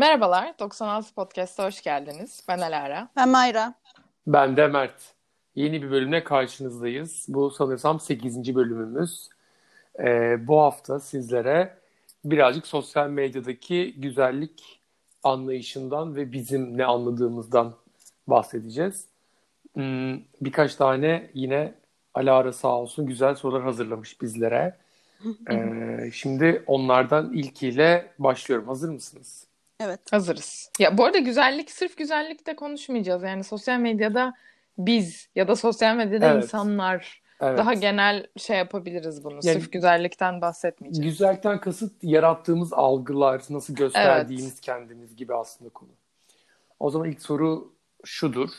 Merhabalar, 96 Podcast'a hoş geldiniz. Ben Alara. Ben Mayra. Ben de Mert. Yeni bir bölümle karşınızdayız. Bu sanırsam 8. bölümümüz. Ee, bu hafta sizlere birazcık sosyal medyadaki güzellik anlayışından ve bizim ne anladığımızdan bahsedeceğiz. Hmm, birkaç tane yine Alara sağ olsun güzel sorular hazırlamış bizlere. Ee, şimdi onlardan ilkiyle başlıyorum. Hazır mısınız? Evet. Hazırız. Ya bu arada güzellik, sırf güzellik de konuşmayacağız. Yani sosyal medyada biz ya da sosyal medyada Evet. insanlar Evet. daha genel şey yapabiliriz bunu. Yani- Sırf güzellikten bahsetmeyeceğiz. Güzellikten kasıt yarattığımız algılar, nasıl gösterdiğimiz kendimiz gibi aslında konu. O zaman ilk soru şudur.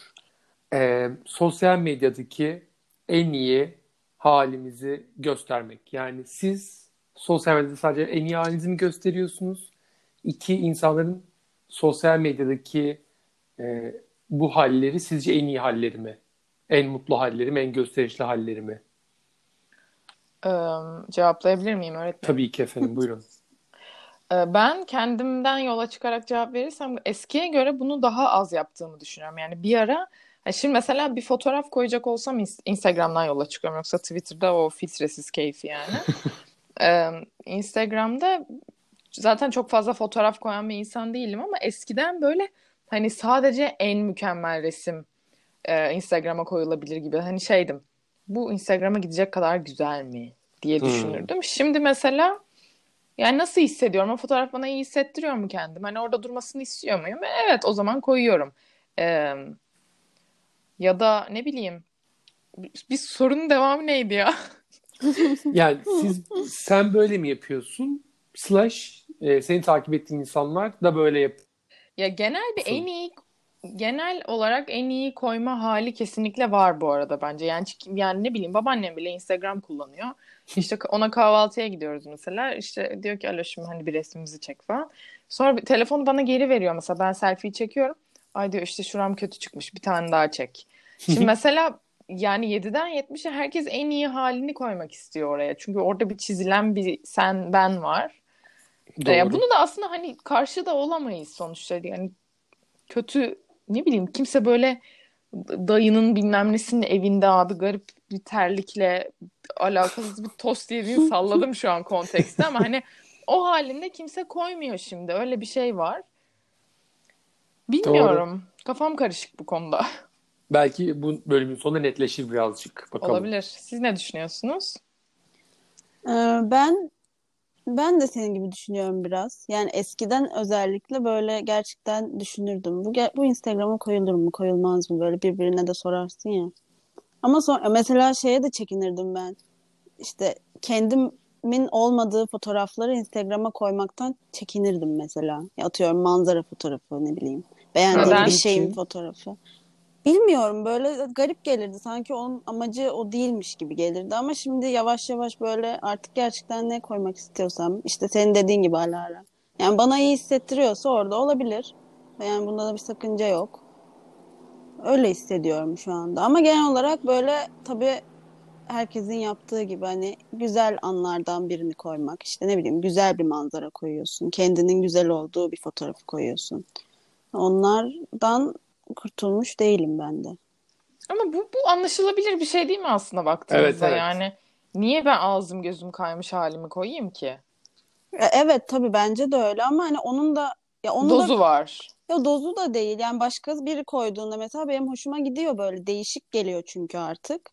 Ee, sosyal medyadaki en iyi halimizi göstermek. Yani siz sosyal medyada sadece en iyi halinizi mi gösteriyorsunuz? İki, insanların sosyal medyadaki e, bu halleri sizce en iyi halleri mi? En mutlu halleri mi? En gösterişli halleri mi? Ee, cevaplayabilir miyim öğretmenim? Tabii ki efendim buyurun. Ben kendimden yola çıkarak cevap verirsem eskiye göre bunu daha az yaptığımı düşünüyorum. Yani bir ara şimdi mesela bir fotoğraf koyacak olsam ins- Instagram'dan yola çıkıyorum yoksa Twitter'da o filtresiz keyfi yani. Ee, Instagram'da zaten çok fazla fotoğraf koyan bir insan değilim ama eskiden böyle hani sadece en mükemmel resim e, Instagram'a koyulabilir gibi hani şeydim. Bu Instagram'a gidecek kadar güzel mi diye Hmm. düşünürdüm. Şimdi mesela yani nasıl hissediyorum? O fotoğraf bana iyi hissettiriyor mu kendim? Hani orada durmasını istiyor muyum? Evet, o zaman koyuyorum. Ee, ya da ne bileyim bir, bir sorunun devamı neydi ya? Yani siz sen böyle mi yapıyorsun? Slash e, seni takip ettiğin insanlar da böyle yap. Ya genel bir en iyi genel olarak en iyi koyma hali kesinlikle var bu arada bence. Yani yani ne bileyim babaannem bile Instagram kullanıyor. İşte ona kahvaltıya gidiyoruz mesela. İşte diyor ki Aloş'um hani bir resmimizi çek falan. Sonra bir, telefonu bana geri veriyor mesela ben selfie çekiyorum. Ay diyor işte şuram kötü çıkmış bir tane daha çek. Şimdi mesela yani 7'den 70'e herkes en iyi halini koymak istiyor oraya. Çünkü orada bir çizilen bir sen ben var. Doğru. Ya bunu da aslında hani karşı da olamayız sonuçta. Yani kötü ne bileyim kimse böyle dayının bilmem nesinin evinde abi garip bir terlikle alakasız bir tost yediğini salladım şu an kontekste ama hani o halinde kimse koymuyor şimdi. Öyle bir şey var. Bilmiyorum. Kafam karışık bu konuda. Belki bu bölümün sonunda netleşir birazcık. Bakalım. Olabilir. Siz ne düşünüyorsunuz? Ee, ben ben de senin gibi düşünüyorum biraz. Yani eskiden özellikle böyle gerçekten düşünürdüm. Bu bu Instagram'a koyulur mu, koyulmaz mı? Böyle birbirine de sorarsın ya. Ama sonra mesela şeye de çekinirdim ben. İşte kendimin olmadığı fotoğrafları Instagram'a koymaktan çekinirdim mesela. Ya atıyorum manzara fotoğrafı ne bileyim. Beğendiğim Neden? bir şeyin fotoğrafı. Bilmiyorum böyle garip gelirdi. Sanki onun amacı o değilmiş gibi gelirdi. Ama şimdi yavaş yavaş böyle artık gerçekten ne koymak istiyorsam işte senin dediğin gibi ara ara. Yani bana iyi hissettiriyorsa orada olabilir. Yani bunda da bir sakınca yok. Öyle hissediyorum şu anda. Ama genel olarak böyle tabii herkesin yaptığı gibi hani güzel anlardan birini koymak. İşte ne bileyim güzel bir manzara koyuyorsun. Kendinin güzel olduğu bir fotoğrafı koyuyorsun. Onlardan kurtulmuş değilim ben de. Ama bu, bu anlaşılabilir bir şey değil mi aslında baktığınızda Evet, evet. yani? Niye ben ağzım gözüm kaymış halimi koyayım ki? E, Evet tabii bence de öyle ama hani onun da ya onun da Dozu var. ya dozu da değil. Yani başka biri koyduğunda mesela benim hoşuma gidiyor böyle değişik geliyor çünkü artık.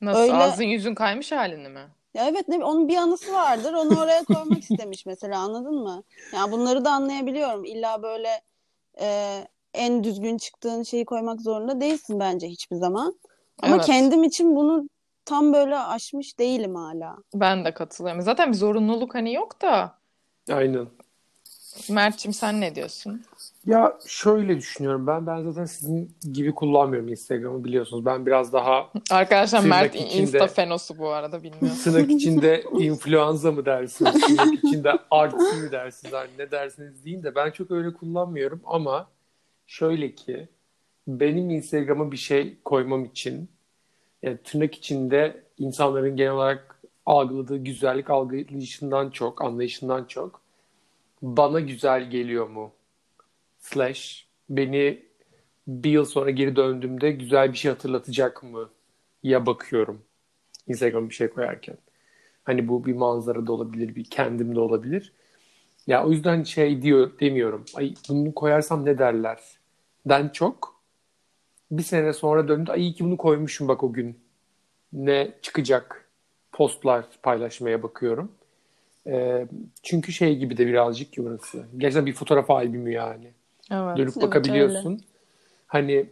Nasıl? Öyle- Ağzın yüzün kaymış halini mi? Ya evet ne onun bir anısı vardır. Onu oraya koymak istemiş mesela anladın mı? Yani bunları da anlayabiliyorum. İlla böyle e, en düzgün çıktığın şeyi koymak zorunda değilsin bence hiçbir zaman. Ama Evet. kendim için bunu tam böyle aşmış değilim hala. Ben de katılıyorum. Zaten bir zorunluluk hani yok da. Aynen. Mert'cim sen ne diyorsun? Ya şöyle düşünüyorum ben. Ben zaten sizin gibi kullanmıyorum Instagram'ı biliyorsunuz. Ben biraz daha Arkadaşlar Mert içinde- Insta fenosu bu arada bilmiyorum. tırnak içinde influenza mı dersiniz? Tırnak içinde artsi mi dersiniz? Hani ne dersiniz deyin de ben çok öyle kullanmıyorum ama şöyle ki benim Instagram'a bir şey koymam için yani tırnak içinde insanların genel olarak algıladığı güzellik algılayışından çok, anlayışından çok bana güzel geliyor mu slash beni bir yıl sonra geri döndüğümde güzel bir şey hatırlatacak mı ya bakıyorum Instagram bir şey koyarken. Hani bu bir manzara da olabilir, bir kendim de olabilir. Ya o yüzden şey diyor demiyorum. Ay bunu koyarsam ne derler? Den çok bir sene sonra döndü. Ay iyi ki bunu koymuşum bak o gün. Ne çıkacak postlar paylaşmaya bakıyorum. E, çünkü şey gibi de birazcık burası. Gerçekten bir fotoğraf albümü yani. Evet, Dönüp evet, bakabiliyorsun. Öyle. Hani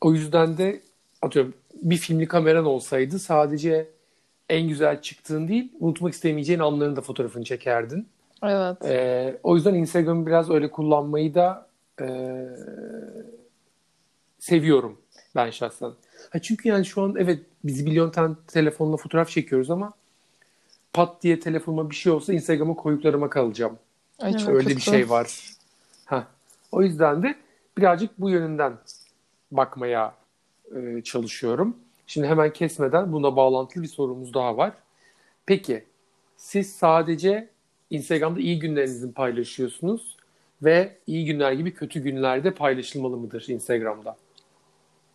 o yüzden de atıyorum bir filmli kameran olsaydı sadece en güzel çıktığın değil unutmak istemeyeceğin anların da fotoğrafını çekerdin. Evet. Ee, o yüzden Instagram'ı biraz öyle kullanmayı da e, seviyorum ben şahsen. Ha çünkü yani şu an evet biz milyon tane telefonla fotoğraf çekiyoruz ama pat diye telefonuma bir şey olsa Instagram'a koyduklarıma kalacağım. Ay, çok Öyle bir şey var. Ha. O yüzden de birazcık bu yönünden bakmaya e, çalışıyorum. Şimdi hemen kesmeden buna bağlantılı bir sorumuz daha var. Peki siz sadece Instagram'da iyi günlerinizi paylaşıyorsunuz ve iyi günler gibi kötü günlerde paylaşılmalı mıdır Instagram'da?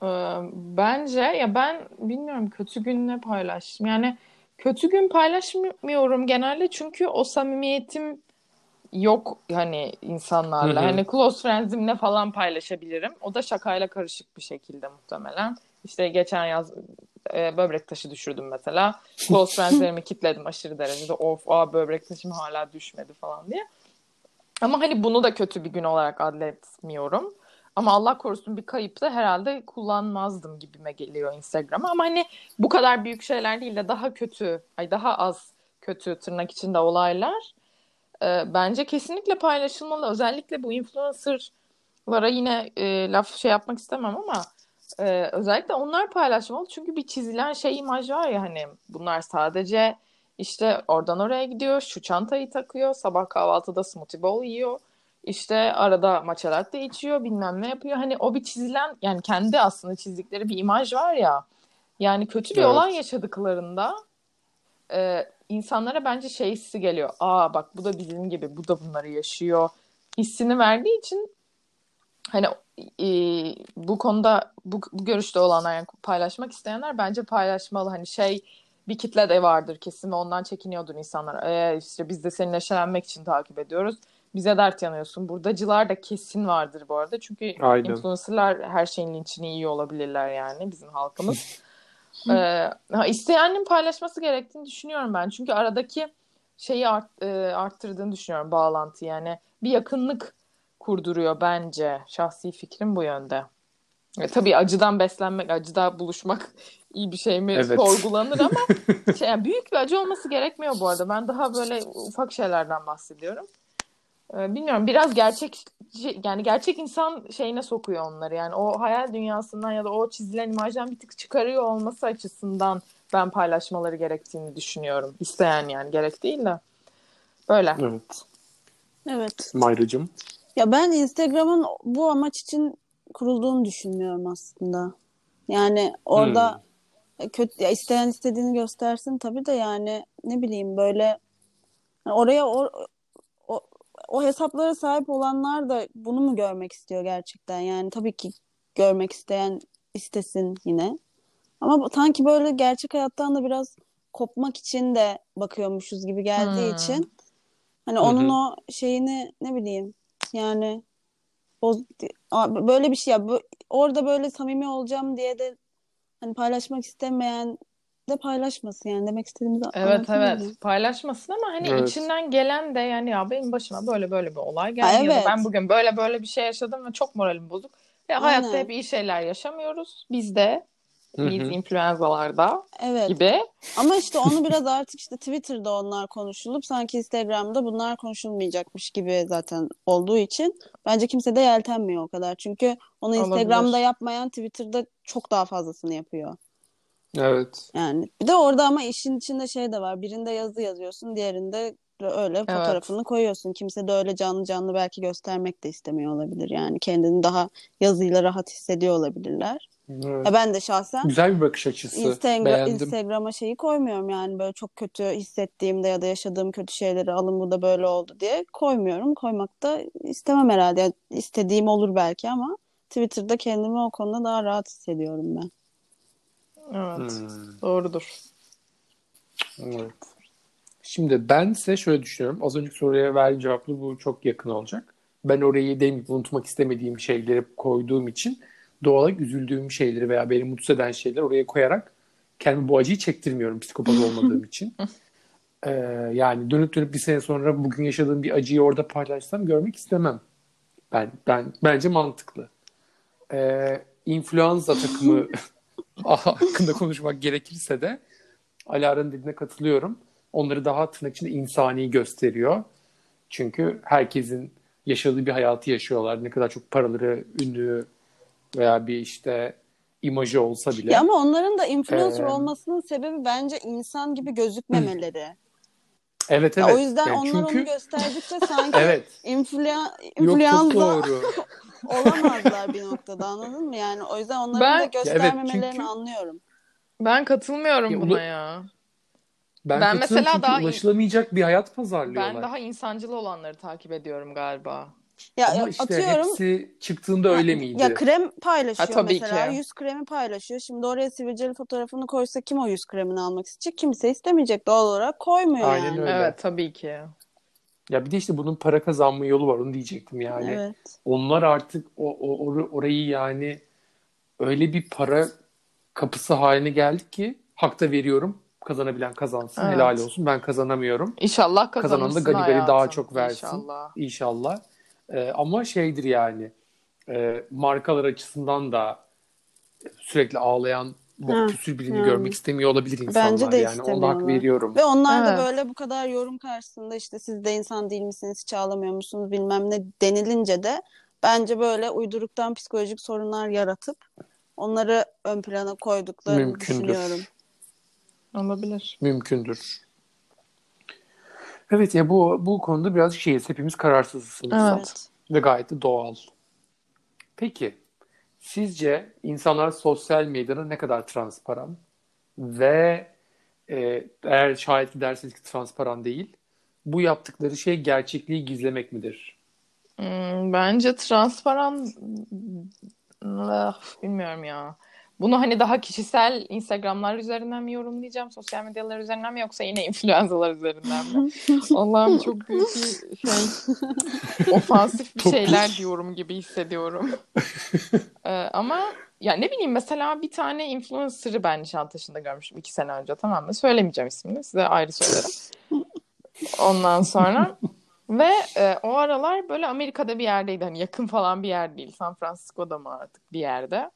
Ee, bence ya ben bilmiyorum kötü gün ne paylaştım. Yani kötü gün paylaşmıyorum genelde çünkü o samimiyetim yok hani insanlarla. Hı hı. Hani close friends'imle falan paylaşabilirim. O da şakayla karışık bir şekilde muhtemelen. İşte geçen yaz e, böbrek taşı düşürdüm mesela. Close friends'lerimi kitledim aşırı derecede. Of aa böbrek taşım hala düşmedi falan diye. Ama hani bunu da kötü bir gün olarak adletmiyorum. Ama Allah korusun bir kayıp da herhalde kullanmazdım gibime geliyor Instagram'a. Ama hani bu kadar büyük şeyler değil de daha kötü, ay daha az kötü tırnak içinde olaylar e, bence kesinlikle paylaşılmalı. Özellikle bu influencerlara yine e, laf şey yapmak istemem ama e, özellikle onlar paylaşmalı. Çünkü bir çizilen şey imaj var ya hani bunlar sadece işte oradan oraya gidiyor, şu çantayı takıyor, sabah kahvaltıda smoothie bowl yiyor işte arada matcha latte içiyor bilmem ne yapıyor. Hani o bir çizilen yani kendi aslında çizdikleri bir imaj var ya. Yani kötü bir evet. olay yaşadıklarında e, insanlara bence şey hissi geliyor. Aa bak bu da bizim gibi bu da bunları yaşıyor hissini verdiği için hani e, bu konuda bu, bu görüşte olanlar yani paylaşmak isteyenler bence paylaşmalı. Hani şey bir kitle de vardır kesin ve ondan çekiniyordur insanlar. E, işte biz de seni neşelenmek için takip ediyoruz bize dert yanıyorsun. Burdacılar da kesin vardır bu arada. Çünkü Aynen. influencerlar her şeyin linçini iyi olabilirler yani bizim halkımız. ee, isteyenin paylaşması gerektiğini düşünüyorum ben. Çünkü aradaki şeyi art, e, arttırdığını düşünüyorum bağlantı yani. Bir yakınlık kurduruyor bence. Şahsi fikrim bu yönde. E, tabii acıdan beslenmek, acıda buluşmak iyi bir şey mi evet. sorgulanır ama şey, yani büyük bir acı olması gerekmiyor bu arada. Ben daha böyle ufak şeylerden bahsediyorum. Ee, bilmiyorum biraz gerçek yani gerçek insan şeyine sokuyor onları yani o hayal dünyasından ya da o çizilen imajdan bir tık çıkarıyor olması açısından ben paylaşmaları gerektiğini düşünüyorum. İsteyen yani gerek değil de. Böyle. Evet. Evet. Mayracığım. Ya ben Instagram'ın bu amaç için kurulduğunu düşünmüyorum aslında. Yani orada hmm. kötü ya isteyen istediğini göstersin tabii de yani ne bileyim böyle oraya or, o hesaplara sahip olanlar da bunu mu görmek istiyor gerçekten? Yani tabii ki görmek isteyen istesin yine. Ama sanki böyle gerçek hayattan da biraz kopmak için de bakıyormuşuz gibi geldiği hmm. için hani onun Hı-hı. o şeyini ne bileyim yani boz, böyle bir şey ya orada böyle samimi olacağım diye de hani paylaşmak istemeyen de paylaşmasın yani demek istediğimizi Evet evet mi? paylaşmasın ama hani evet. içinden gelen de yani ya benim başıma böyle böyle bir olay geldi ha, evet. ya da ben bugün böyle böyle bir şey yaşadım ve çok moralim bozuk. Ve hayatta hep iyi şeyler yaşamıyoruz. Biz de biz influenzalarda evet. gibi. Ama işte onu biraz artık işte Twitter'da onlar konuşulup sanki Instagram'da bunlar konuşulmayacakmış gibi zaten olduğu için bence kimse de yeltenmiyor o kadar. Çünkü onu Instagram'da Olabilir. yapmayan Twitter'da çok daha fazlasını yapıyor. Evet. Yani bir de orada ama işin içinde şey de var. Birinde yazı yazıyorsun, diğerinde öyle evet. fotoğrafını koyuyorsun. Kimse de öyle canlı canlı belki göstermek de istemiyor olabilir. Yani kendini daha yazıyla rahat hissediyor olabilirler. Evet. Ya ben de şahsen güzel bir bakış açısı. Instagram, Instagram'a şeyi koymuyorum yani böyle çok kötü hissettiğimde ya da yaşadığım kötü şeyleri alın bu da böyle oldu diye koymuyorum. Koymak da istemem herhalde. Yani istediğim olur belki ama Twitter'da kendimi o konuda daha rahat hissediyorum ben. Evet. Hmm. Doğrudur. Evet. Şimdi ben size şöyle düşünüyorum. Az önceki soruya verdiğim cevaplı bu çok yakın olacak. Ben orayı demin unutmak istemediğim şeyleri koyduğum için doğal olarak üzüldüğüm şeyleri veya beni mutsuz eden şeyleri oraya koyarak kendimi bu acıyı çektirmiyorum psikopat olmadığım için. Ee, yani dönüp dönüp bir sene sonra bugün yaşadığım bir acıyı orada paylaşsam görmek istemem. Ben ben bence mantıklı. Ee, influenza takımı hakkında konuşmak gerekirse de Alara'nın dediğine katılıyorum. Onları daha tırnak içinde insani gösteriyor. Çünkü herkesin yaşadığı bir hayatı yaşıyorlar. Ne kadar çok paraları, ünlü veya bir işte imajı olsa bile. Ya ama onların da influencer ee, olmasının sebebi bence insan gibi gözükmemeleri. Evet evet. Ya o yüzden yani onlar çünkü... onu gösterdikçe sanki evet. influen influenza olamazlar bir noktada anladın mı? Yani o yüzden onların ben... da göstermemelerini evet, çünkü... anlıyorum. Ben katılmıyorum ya, buna ya. Ben, ben mesela daha ulaşılamayacak bir hayat pazarlıyorlar. Ben daha insancıl olanları takip ediyorum galiba. Ya Ama işte atıyorum, hepsi çıktığında öyle miydi? Ya krem paylaşıyor ha, tabii mesela. Ki. Yüz kremi paylaşıyor. Şimdi oraya sivilceli fotoğrafını koysa kim o yüz kremini almak isteyecek? Kimse istemeyecek doğal olarak. Koymuyor Aynen yani. Öyle. Evet tabii ki. Ya bir de işte bunun para kazanma yolu var onu diyecektim yani. Evet. Onlar artık o, o or, orayı yani öyle bir para kapısı haline geldik ki hakta veriyorum kazanabilen kazansın. Evet. Helal olsun. Ben kazanamıyorum. İnşallah kazanırsın Kazanan da gani daha çok versin. İnşallah. İnşallah. Ee, ama şeydir yani e, markalar açısından da sürekli ağlayan bu küsür birini hmm. görmek istemiyor olabilir insanlar. Bence de yani ona hak veriyorum. Ve onlar evet. da böyle bu kadar yorum karşısında işte siz de insan değil misiniz hiç ağlamıyor musunuz bilmem ne denilince de bence böyle uyduruktan psikolojik sorunlar yaratıp onları ön plana koyduklarını Mümkündür. düşünüyorum. Olabilir. Mümkündür. Evet ya bu bu konuda biraz şeyiz. Hepimiz kararsızız. Evet. Ve gayet de doğal. Peki sizce insanlar sosyal medyada ne kadar transparan ve e, eğer şayet derseniz ki transparan değil bu yaptıkları şey gerçekliği gizlemek midir? Hmm, bence transparan bilmiyorum ya. Bunu hani daha kişisel Instagramlar üzerinden mi yorumlayacağım, sosyal medyalar üzerinden mi yoksa yine influenzalar üzerinden mi? Allah'ım çok büyük bir şey, ofansif bir şeyler diyorum gibi hissediyorum. ee, ama ya ne bileyim mesela bir tane influencer'ı ben Nişantaşı'nda görmüştüm iki sene önce tamam mı? Söylemeyeceğim ismini size ayrı söylerim. Ondan sonra ve e, o aralar böyle Amerika'da bir yerdeydi. Hani yakın falan bir yer değil. San Francisco'da mı artık bir yerde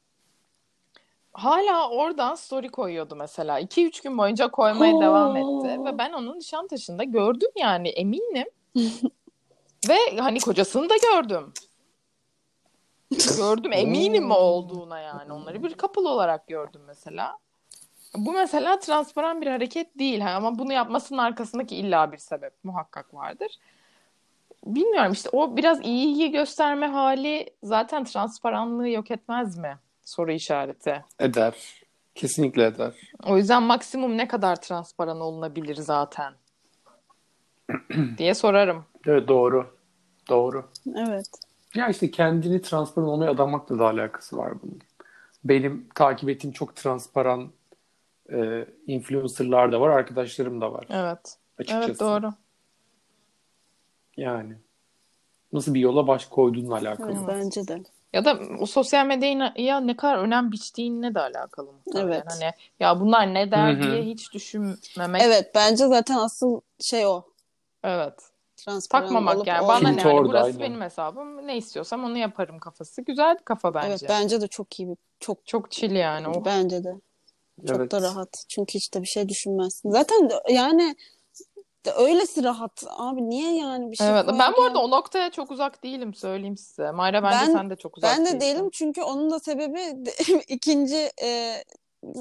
hala oradan story koyuyordu mesela. 2-3 gün boyunca koymaya Oo. devam etti. Ve ben onun Nişantaşı'nda gördüm yani eminim. Ve hani kocasını da gördüm. gördüm eminim mi olduğuna yani. Onları bir couple olarak gördüm mesela. Bu mesela transparan bir hareket değil ama bunu yapmasının arkasındaki illa bir sebep muhakkak vardır. Bilmiyorum işte o biraz iyiyi gösterme hali zaten transparanlığı yok etmez mi? Soru işareti. Eder. Kesinlikle eder. O yüzden maksimum ne kadar transparan olunabilir zaten diye sorarım. Evet doğru. Doğru. Evet. Ya işte kendini transparan olmaya adamakla da alakası var bunun. Benim takip ettiğim çok transparan e, influencerlar da var, arkadaşlarım da var. Evet. Açıkçası. Evet doğru. Yani nasıl bir yola baş koyduğunla alakalı. Evet, bence de. Ya da o sosyal medyaya ne kadar önem biçtiğinle de alakalı muhtemelen. Evet. Hani ya bunlar ne der Hı-hı. diye hiç düşünmemek. Evet bence zaten asıl şey o. Evet. Takmamak yani. Bana ne yani burası aynen. benim hesabım. Ne istiyorsam onu yaparım kafası. Güzel bir kafa bence. Evet bence de çok iyi bir çok çok chill yani o. Bence de. Çok evet. da rahat. Çünkü hiç de bir şey düşünmezsin. Zaten yani öylesi rahat. Abi niye yani bir şey Evet ben bu arada o noktaya çok uzak değilim söyleyeyim size. Mayra bence ben, sen de çok uzak Ben de değilsin. değilim çünkü onun da sebebi ikinci e,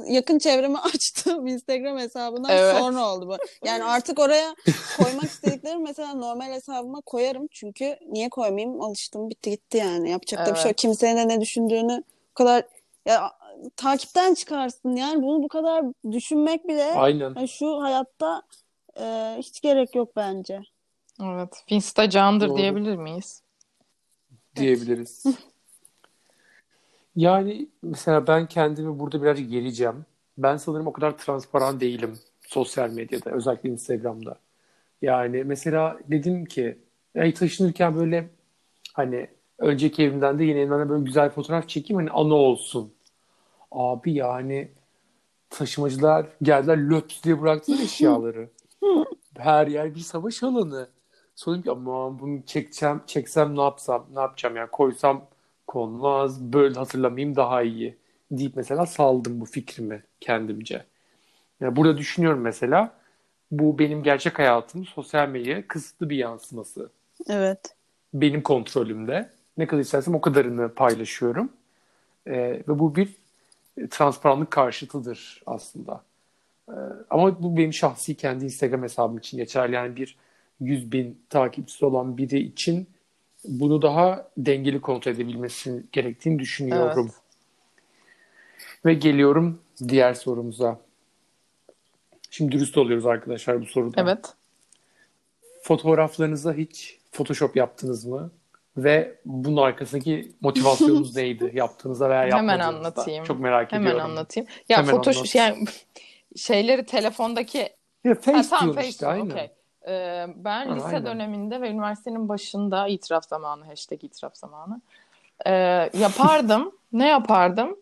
yakın çevreme açtığım Instagram hesabından evet. sonra oldu bu. Yani artık oraya koymak istediklerim mesela normal hesabıma koyarım. Çünkü niye koymayayım? Alıştım bitti gitti yani. Yapacak evet. da bir şey yok. Kimsenin de ne düşündüğünü o kadar ya takipten çıkarsın. Yani bunu bu kadar düşünmek bile Aynen. Yani şu hayatta e, hiç gerek yok bence. Evet. Finsta candır Doğru. diyebilir miyiz? Diyebiliriz. yani mesela ben kendimi burada birazcık yereceğim. Ben sanırım o kadar transparan değilim sosyal medyada. Özellikle Instagram'da. Yani mesela dedim ki yani taşınırken böyle hani önceki evimden de yeni evimden de böyle güzel fotoğraf çekeyim hani anı olsun. Abi yani taşımacılar geldiler löps diye bıraktılar eşyaları. Her yer bir savaş alanı. Sonra ki aman bunu çekeceğim, çeksem ne yapsam, ne yapacağım yani koysam konmaz, böyle hatırlamayayım daha iyi deyip mesela saldım bu fikrimi kendimce. Yani burada düşünüyorum mesela bu benim gerçek hayatım sosyal medyaya kısıtlı bir yansıması. Evet. Benim kontrolümde. Ne kadar istersem o kadarını paylaşıyorum. Ee, ve bu bir transparanlık karşıtıdır aslında. Ee, ama bu benim şahsi kendi Instagram hesabım için geçerli. Yani bir 100 bin takipçisi olan biri için bunu daha dengeli kontrol edebilmesi gerektiğini düşünüyorum. Evet. Ve geliyorum diğer sorumuza. Şimdi dürüst oluyoruz arkadaşlar bu soruda. Evet. Fotoğraflarınıza hiç Photoshop yaptınız mı? Ve bunun arkasındaki motivasyonunuz neydi yaptığınızda veya yapmadığınızda? Hemen anlatayım. Çok merak Hemen ediyorum. Hemen anlatayım. Ya Hemen Photoshop anlat. yani şeyleri telefondaki ya Face ha, tamam, face işte aynen. Okay. Ee, ben ha, lise aynen. döneminde ve üniversitenin başında itiraf zamanı hashtag itiraf zamanı e, yapardım. ne yapardım?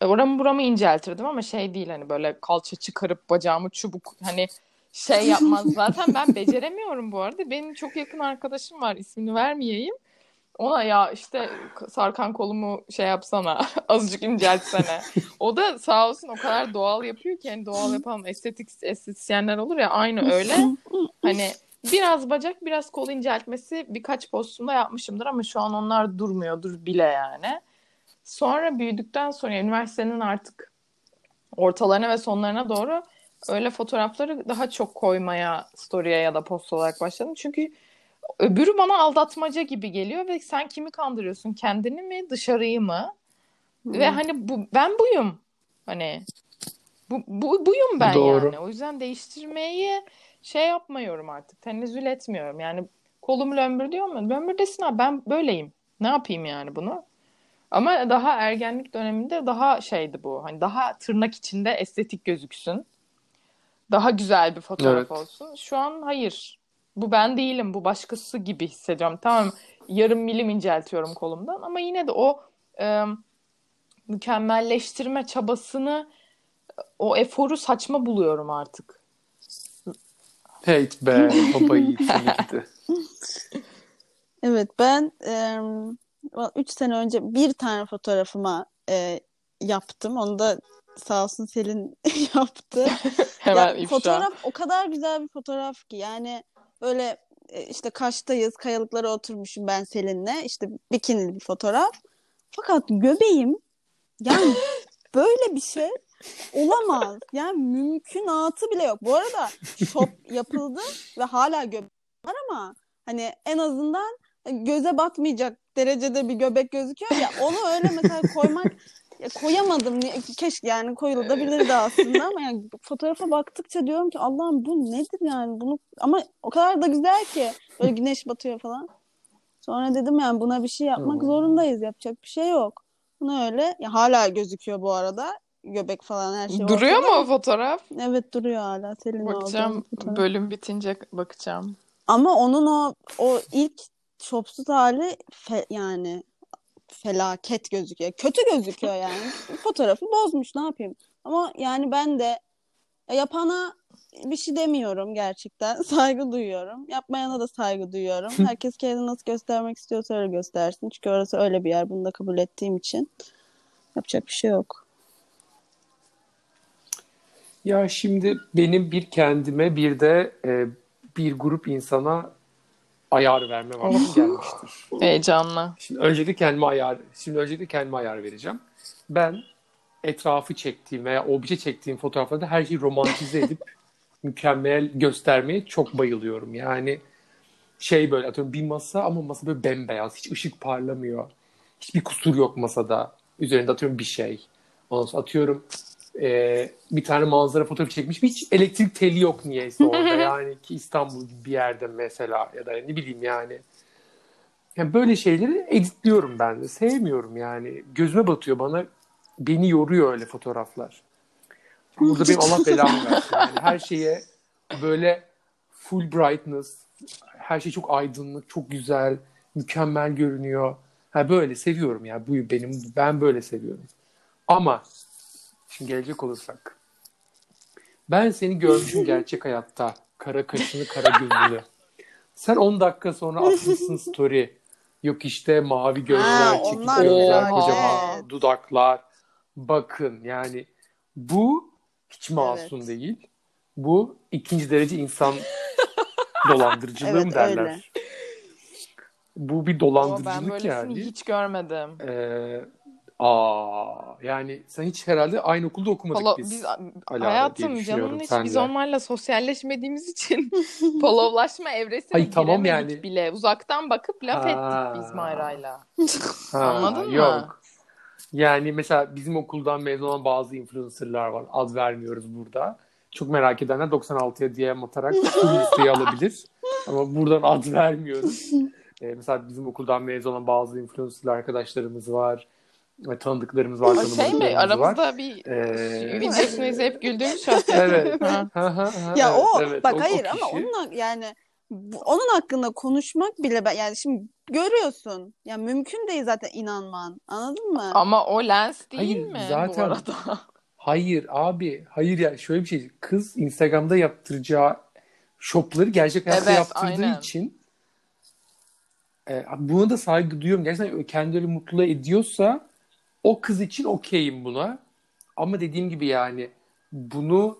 E, oramı buramı inceltirdim ama şey değil hani böyle kalça çıkarıp bacağımı çubuk hani şey yapmaz. Zaten ben beceremiyorum bu arada. Benim çok yakın arkadaşım var ismini vermeyeyim. Ona ya işte sarkan kolumu şey yapsana azıcık inceltsene. o da sağ olsun o kadar doğal yapıyor ki hani doğal yapan estetik estetisyenler olur ya aynı öyle. Hani biraz bacak biraz kol inceltmesi birkaç postumda yapmışımdır ama şu an onlar durmuyordur bile yani. Sonra büyüdükten sonra üniversitenin artık ortalarına ve sonlarına doğru öyle fotoğrafları daha çok koymaya story'e ya da post olarak başladım. Çünkü öbürü bana aldatmaca gibi geliyor ve sen kimi kandırıyorsun? Kendini mi, dışarıyı mı? Hmm. Ve hani bu ben buyum. Hani bu, bu buyum ben Doğru. yani. O yüzden değiştirmeyi şey yapmıyorum artık. Tenezzül etmiyorum. Yani kolum lömbür diyor mu? Lömbür desin abi ben böyleyim. Ne yapayım yani bunu? Ama daha ergenlik döneminde daha şeydi bu. Hani daha tırnak içinde estetik gözüksün. Daha güzel bir fotoğraf evet. olsun. Şu an hayır. Bu ben değilim. Bu başkası gibi hissediyorum. Tamam yarım milim inceltiyorum kolumdan ama yine de o e, mükemmelleştirme çabasını o eforu saçma buluyorum artık. Hate be baba yiğitini Evet ben e, 3 sene önce bir tane fotoğrafıma e, yaptım. Onu da sağ olsun Selin yaptı. Hemen ya, fotoğraf o kadar güzel bir fotoğraf ki yani böyle e, işte Kaş'tayız kayalıklara oturmuşum ben Selin'le işte bikinili bir fotoğraf. Fakat göbeğim yani böyle bir şey olamaz. Yani mümkünatı bile yok. Bu arada şop yapıldı ve hala göbek var ama hani en azından göze batmayacak derecede bir göbek gözüküyor ya onu öyle mesela koymak ya koyamadım. Keşke yani koyulabilirdi aslında ama yani fotoğrafa baktıkça diyorum ki Allah'ım bu nedir yani bunu ama o kadar da güzel ki böyle güneş batıyor falan. Sonra dedim yani buna bir şey yapmak zorundayız. Yapacak bir şey yok. Bunu öyle ya hala gözüküyor bu arada. Göbek falan her şey. Duruyor ortada. mu o fotoğraf? Evet duruyor hala. Selin bakacağım bölüm bitince bakacağım. Ama onun o o ilk şopsuz hali fe, yani felaket gözüküyor. Kötü gözüküyor yani. Fotoğrafı bozmuş ne yapayım. Ama yani ben de yapana bir şey demiyorum gerçekten. Saygı duyuyorum. Yapmayana da saygı duyuyorum. Herkes kendini nasıl göstermek istiyorsa öyle göstersin. Çünkü orası öyle bir yer. Bunu da kabul ettiğim için yapacak bir şey yok. Ya şimdi benim bir kendime bir de e, bir grup insana ayar verme vakti gelmiştir. Heyecanlı. Şimdi öncelikle kendime ayar, şimdi öncelikle kendime ayar vereceğim. Ben etrafı çektiğim veya obje çektiğim fotoğraflarda her şeyi romantize edip mükemmel göstermeye çok bayılıyorum. Yani şey böyle atıyorum bir masa ama masa böyle bembeyaz. Hiç ışık parlamıyor. Hiçbir kusur yok masada. Üzerinde atıyorum bir şey. Ondan sonra atıyorum e, bir tane manzara fotoğrafı çekmiş. Hiç elektrik teli yok niyeyse orada. yani ki İstanbul gibi bir yerde mesela ya da ne bileyim yani. Yani böyle şeyleri editliyorum ben de. Sevmiyorum yani. Gözüme batıyor bana. Beni yoruyor öyle fotoğraflar. Burada benim Allah belamı versin. Yani her şeye böyle full brightness, her şey çok aydınlık, çok güzel, mükemmel görünüyor. Ha böyle seviyorum ya. Bu benim ben böyle seviyorum. Ama şimdi gelecek olursak ben seni görmüşüm gerçek hayatta. Kara kaşını, kara gözünü. Sen 10 dakika sonra atmışsın story. Yok işte mavi gözler, çekik gözler, kocaman dudaklar. Bakın yani bu hiç masum evet. değil. Bu ikinci derece insan dolandırıcılığı evet, derler? Öyle. Bu bir dolandırıcılık ben yani. hiç görmedim. Ee, aa yani sen hiç herhalde aynı okulda okumadık Polo, biz. biz hayatım canım hiç biz onlarla sosyalleşmediğimiz için polovlaşma evresine Hayır, tamam yani. bile. Uzaktan bakıp laf ha. ettik biz Mayra'yla. Anladın mı? Yok. Yani mesela bizim okuldan mezun olan bazı influencerlar var. Ad vermiyoruz burada. Çok merak edenler 96'ya diye atarak listeyi alabilir. Ama buradan ad vermiyoruz. Ee, mesela bizim okuldan mezun olan bazı influencer arkadaşlarımız var. Ve tanıdıklarımız var, Şey mi? Aramızda var. bir ee... videosunu izleyip güldüğümüz şahsi. evet. ya o evet, bak o, hayır o kişi... ama onun yani onun hakkında konuşmak bile ben yani şimdi görüyorsun. Ya mümkün değil zaten inanman. Anladın mı? Ama o lens değil hayır, mi zaten, bu arada? Hayır abi. Hayır ya şöyle bir şey. Kız Instagram'da yaptıracağı shopları gerçek hayatta evet, yaptırdığı aynen. için e, buna da saygı duyuyorum. Gerçekten kendileri mutlu ediyorsa o kız için okeyim buna. Ama dediğim gibi yani bunu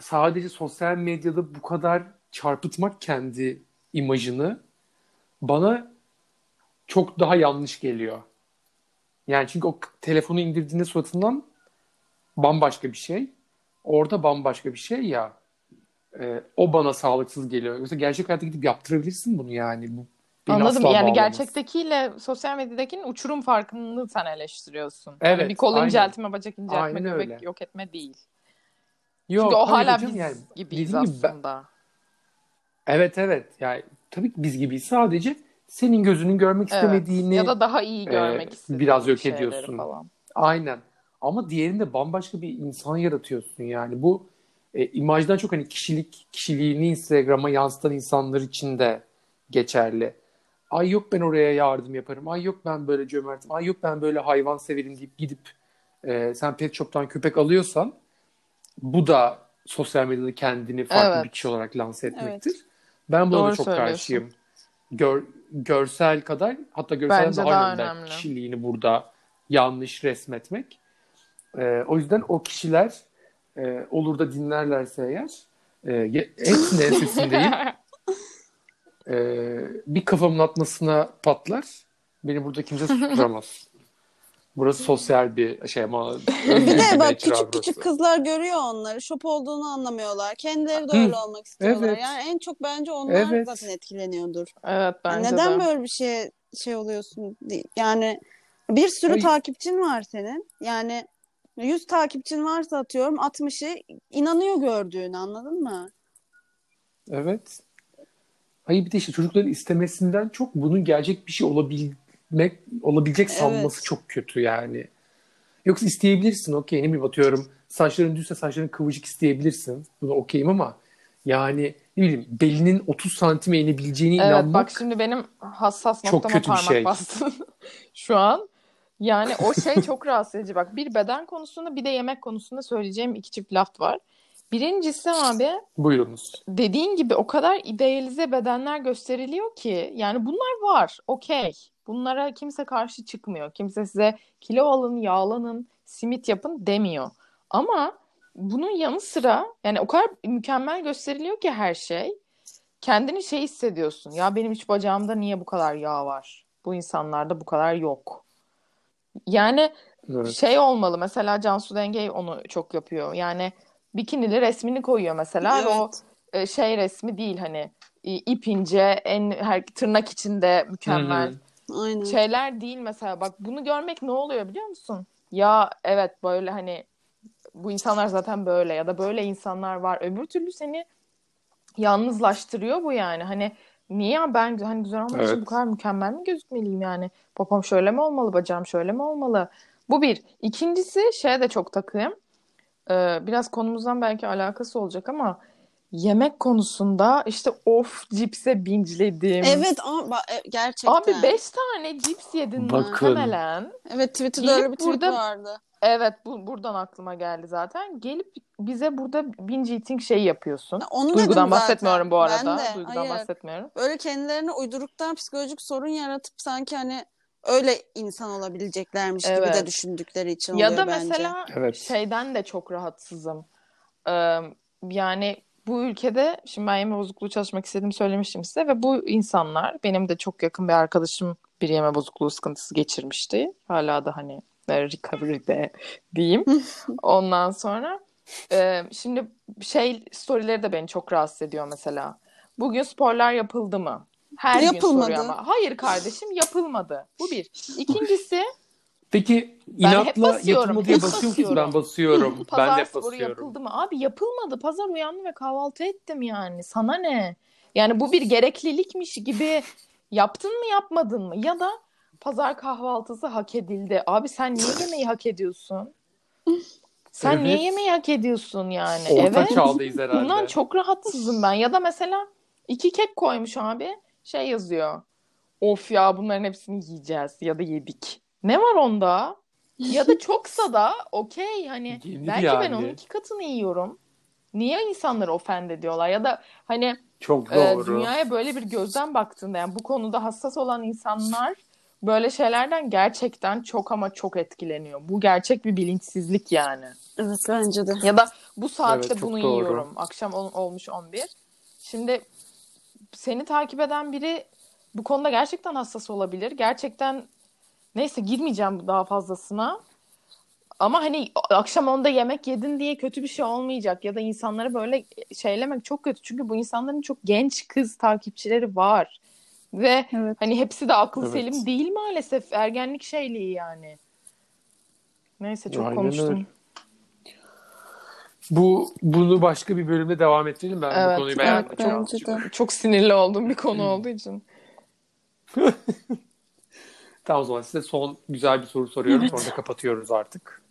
sadece sosyal medyada bu kadar çarpıtmak kendi imajını bana çok daha yanlış geliyor. Yani çünkü o telefonu indirdiğinde suratından bambaşka bir şey. Orada bambaşka bir şey ya. E, o bana sağlıksız geliyor. Yoksa gerçek hayatta gidip yaptırabilirsin bunu yani. Bu Anladım. Yani bağlamaz. gerçektekiyle sosyal medyadakinin uçurum farkını sen eleştiriyorsun. Evet. Yani bir kol aynen. inceltme, bacak inceltme, aynen göbek öyle. yok etme değil. Yok, Çünkü o hala biz yani, gibiyiz aslında. ben... Evet evet. Yani tabii ki biz gibiyiz. Sadece senin gözünün görmek evet. istemediğini ya da daha iyi görmek e, biraz yok ediyorsun. Falan. Aynen. Ama diğerinde bambaşka bir insan yaratıyorsun yani. Bu e, imajdan çok hani kişilik kişiliğini Instagram'a yansıtan insanlar için de geçerli. Ay yok ben oraya yardım yaparım. Ay yok ben böyle cömertim. Ay yok ben böyle hayvan severim deyip gidip e, sen pet shop'tan köpek alıyorsan bu da sosyal medyada kendini farklı evet. bir kişi olarak lanse etmektir. Evet. Ben buna Doğru da çok karşıyım. Gör, görsel kadar hatta görsel daha, daha önemli kişiliğini burada yanlış resmetmek. E, o yüzden o kişiler e, olur da dinlerlerse eğer e, hepsinin ensesindeyim. E, bir kafamın atmasına patlar. Beni burada kimse susturamaz. Burası sosyal bir şey ama bir de bak küçük burası. küçük kızlar görüyor onları. Şop olduğunu anlamıyorlar. Kendileri de öyle olmak istiyorlar. Evet. Yani en çok bence onlar evet. zaten etkileniyordur. Evet bence Neden de. böyle bir şey şey oluyorsun? Yani bir sürü Ay. takipçin var senin. Yani 100 takipçin varsa atıyorum 60'ı inanıyor gördüğünü anladın mı? Evet. Hayır bir de işte çocukların istemesinden çok bunun gerçek bir şey olabilmek olabilecek sanması evet. çok kötü yani. Yoksa isteyebilirsin okey ne bileyim atıyorum saçların düzse saçların kıvırcık isteyebilirsin. Buna okeyim ama yani ne bileyim belinin 30 santime inebileceğine evet, inanmak bak şimdi benim hassas noktama çok kötü parmak bir şey. bastın şu an. Yani o şey çok rahatsız edici. Bak bir beden konusunda bir de yemek konusunda söyleyeceğim iki çift laf var. Birincisi abi. Buyurunuz. Dediğin gibi o kadar idealize bedenler gösteriliyor ki yani bunlar var. Okey. Bunlara kimse karşı çıkmıyor. Kimse size kilo alın, yağlanın, simit yapın demiyor. Ama bunun yanı sıra yani o kadar mükemmel gösteriliyor ki her şey. Kendini şey hissediyorsun. Ya benim hiç bacağımda niye bu kadar yağ var? Bu insanlarda bu kadar yok. Yani evet. şey olmalı mesela Cansu Dengey onu çok yapıyor. Yani bikinili resmini koyuyor mesela evet. o e, şey resmi değil hani ip ince en her tırnak içinde mükemmel Hı-hı. Aynen. şeyler değil mesela bak bunu görmek ne oluyor biliyor musun? ya evet böyle hani bu insanlar zaten böyle ya da böyle insanlar var. Öbür türlü seni yalnızlaştırıyor bu yani. Hani niye ben hani güzel olmak evet. için bu kadar mükemmel mi gözükmeliyim yani? Popom şöyle mi olmalı, bacağım şöyle mi olmalı? Bu bir. İkincisi şeye de çok takığım. Ee, biraz konumuzdan belki alakası olacak ama yemek konusunda işte of cipse binçledim. Evet ama e, gerçekten. Abi beş tane cips yedin Bakın. muhtemelen. Evet Twitter'da öyle bir burada, vardı. Evet bu buradan aklıma geldi zaten. Gelip bize burada binge eating şey yapıyorsun. Onu Duygudan bahsetmiyorum bu arada. Ben de. Duygudan Hayır. bahsetmiyorum. Böyle kendilerine uyduruktan psikolojik sorun yaratıp sanki hani öyle insan olabileceklermiş evet. gibi de düşündükleri için oluyor Ya da bence. mesela evet. şeyden de çok rahatsızım. Ee, yani bu ülkede şimdi ben yeme bozukluğu çalışmak istediğimi söylemiştim size ve bu insanlar benim de çok yakın bir arkadaşım bir yeme bozukluğu sıkıntısı geçirmişti. Hala da hani recovery'de diyeyim. Ondan sonra e, şimdi şey storyleri de beni çok rahatsız ediyor mesela. Bugün sporlar yapıldı mı? Her yapılmadı. gün soruyor ama. Hayır kardeşim yapılmadı. Bu bir. İkincisi Peki inatla yapılmadı diye basıyor musun? Ben basıyorum. Pazar ben de sporu basıyorum. yapıldı mı? Abi yapılmadı. Pazar uyandım ve kahvaltı ettim yani. Sana ne? Yani bu bir gereklilikmiş gibi yaptın mı yapmadın mı? Ya da pazar kahvaltısı hak edildi. Abi sen niye yemeği hak ediyorsun? Sen evet. niye yemeği hak ediyorsun yani? Orta evet. çağdayız herhalde. Bundan çok rahatsızım ben. Ya da mesela iki kek koymuş abi. Şey yazıyor. Of ya bunların hepsini yiyeceğiz ya da yedik. Ne var onda? Ya da çoksa da okey hani Yenir belki yani. ben onun iki katını yiyorum. Niye insanları ofend ediyorlar? Ya da hani çok e, doğru. E, dünyaya böyle bir gözden baktığında yani bu konuda hassas olan insanlar böyle şeylerden gerçekten çok ama çok etkileniyor. Bu gerçek bir bilinçsizlik yani. Evet bence de. Ya da bu saatte evet, bunu doğru. yiyorum. Akşam ol, olmuş 11. Şimdi seni takip eden biri bu konuda gerçekten hassas olabilir. Gerçekten neyse girmeyeceğim daha fazlasına. Ama hani akşam onda yemek yedin diye kötü bir şey olmayacak ya da insanları böyle şeylemek çok kötü. Çünkü bu insanların çok genç kız takipçileri var. Ve evet. hani hepsi de akıl evet. selim değil maalesef. Ergenlik şeyliği yani. Neyse çok Aynen konuştum. Öyle. Bu bunu başka bir bölümde devam ettirelim ben evet, bu konuyu beğendim. Evet, çok, çok sinirli olduğum bir konu olduğu için. tamam o zaman size son güzel bir soru soruyorum. Evet. Sonra da kapatıyoruz artık.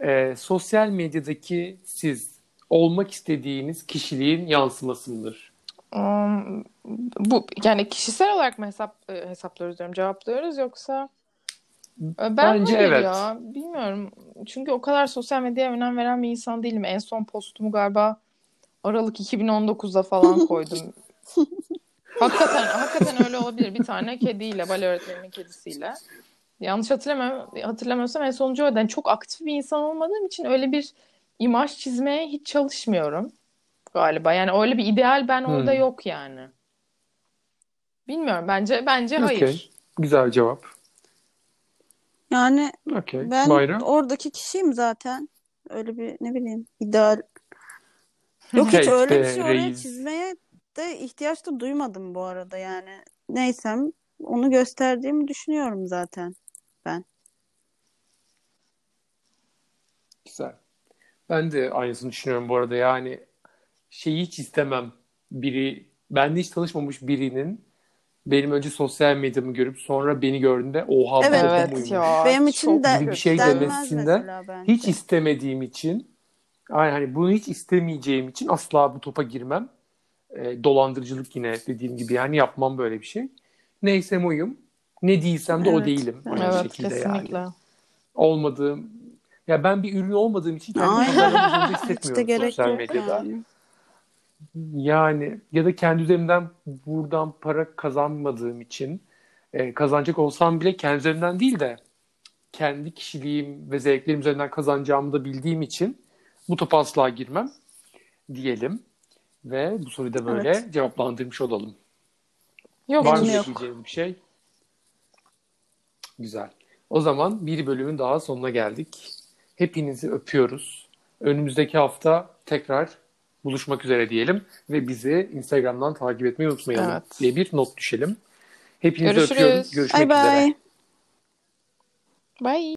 Ee, sosyal medyadaki siz olmak istediğiniz kişiliğin yansıması mıdır? Um, bu yani kişisel olarak mı hesap e, hesaplıyoruz diyorum cevaplıyoruz yoksa ben Bence evet. ya bilmiyorum. Çünkü o kadar sosyal medyaya önem veren bir insan değilim. En son postumu galiba Aralık 2019'da falan koydum. hakikaten hakikaten öyle olabilir. Bir tane kediyle, bale öğretmeninin kedisiyle. Yanlış hatırlamıyorum, hatırlamıyorsam en sonuncu oydu. Yani çok aktif bir insan olmadığım için öyle bir imaj çizmeye hiç çalışmıyorum galiba. Yani öyle bir ideal ben orada hmm. yok yani. Bilmiyorum. Bence bence hayır. Okay. Güzel cevap. Yani okay. ben Mayra? oradaki kişiyim zaten. Öyle bir ne bileyim ideal. Yok hiç öyle bir şey oraya reis. çizmeye de ihtiyaç da duymadım bu arada yani. Neysem onu gösterdiğimi düşünüyorum zaten ben. Güzel. Ben de aynısını düşünüyorum bu arada. Yani şeyi hiç istemem. Biri, bende hiç tanışmamış birinin benim önce sosyal medyamı görüp sonra beni gördüğünde oha evet, bu evet muymuş? Ya, benim için de bir şey demesinden hiç istemediğim için yani hani bunu hiç istemeyeceğim için asla bu topa girmem. E, dolandırıcılık yine dediğim gibi yani yapmam böyle bir şey. Neysem oyum. Ne değilsem de evet. o değilim. Aynı evet, şekilde kesinlikle. yani. Olmadığım ya ben bir ürün olmadığım için kendimi zorunda hissetmiyorum işte sosyal medyada. Yani. Yani ya da kendi üzerimden buradan para kazanmadığım için e, kazanacak olsam bile kendi üzerimden değil de kendi kişiliğim ve zevklerim üzerinden kazanacağımı da bildiğim için bu topa asla girmem diyelim. Ve bu soruyu da böyle evet. cevaplandırmış olalım. Yok, Var mı yok. bir şey? Güzel. O zaman bir bölümün daha sonuna geldik. Hepinizi öpüyoruz. Önümüzdeki hafta tekrar buluşmak üzere diyelim ve bizi Instagram'dan takip etmeyi unutmayalım evet. diye bir not düşelim. Hepinizi Görüşürüz. öpüyorum. Görüşmek bye üzere. Bye. Bye.